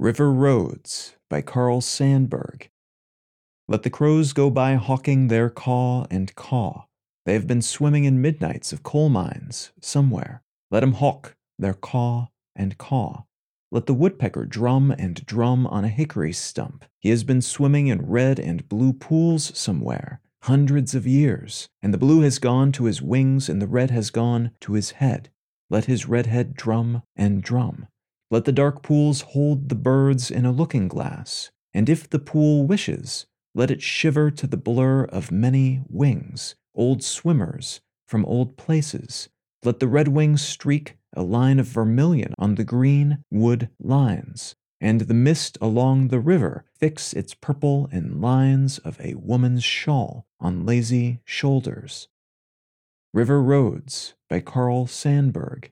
River Roads by Carl Sandburg. Let the crows go by hawking their caw and caw. They have been swimming in midnights of coal mines somewhere. Let 'em hawk their caw and caw. Let the woodpecker drum and drum on a hickory stump. He has been swimming in red and blue pools somewhere, hundreds of years, and the blue has gone to his wings and the red has gone to his head. Let his red head drum and drum. Let the dark pools hold the birds in a looking glass, and if the pool wishes, let it shiver to the blur of many wings, old swimmers from old places. Let the red wings streak a line of vermilion on the green wood lines, and the mist along the river fix its purple in lines of a woman's shawl on lazy shoulders. River Roads by Carl Sandburg.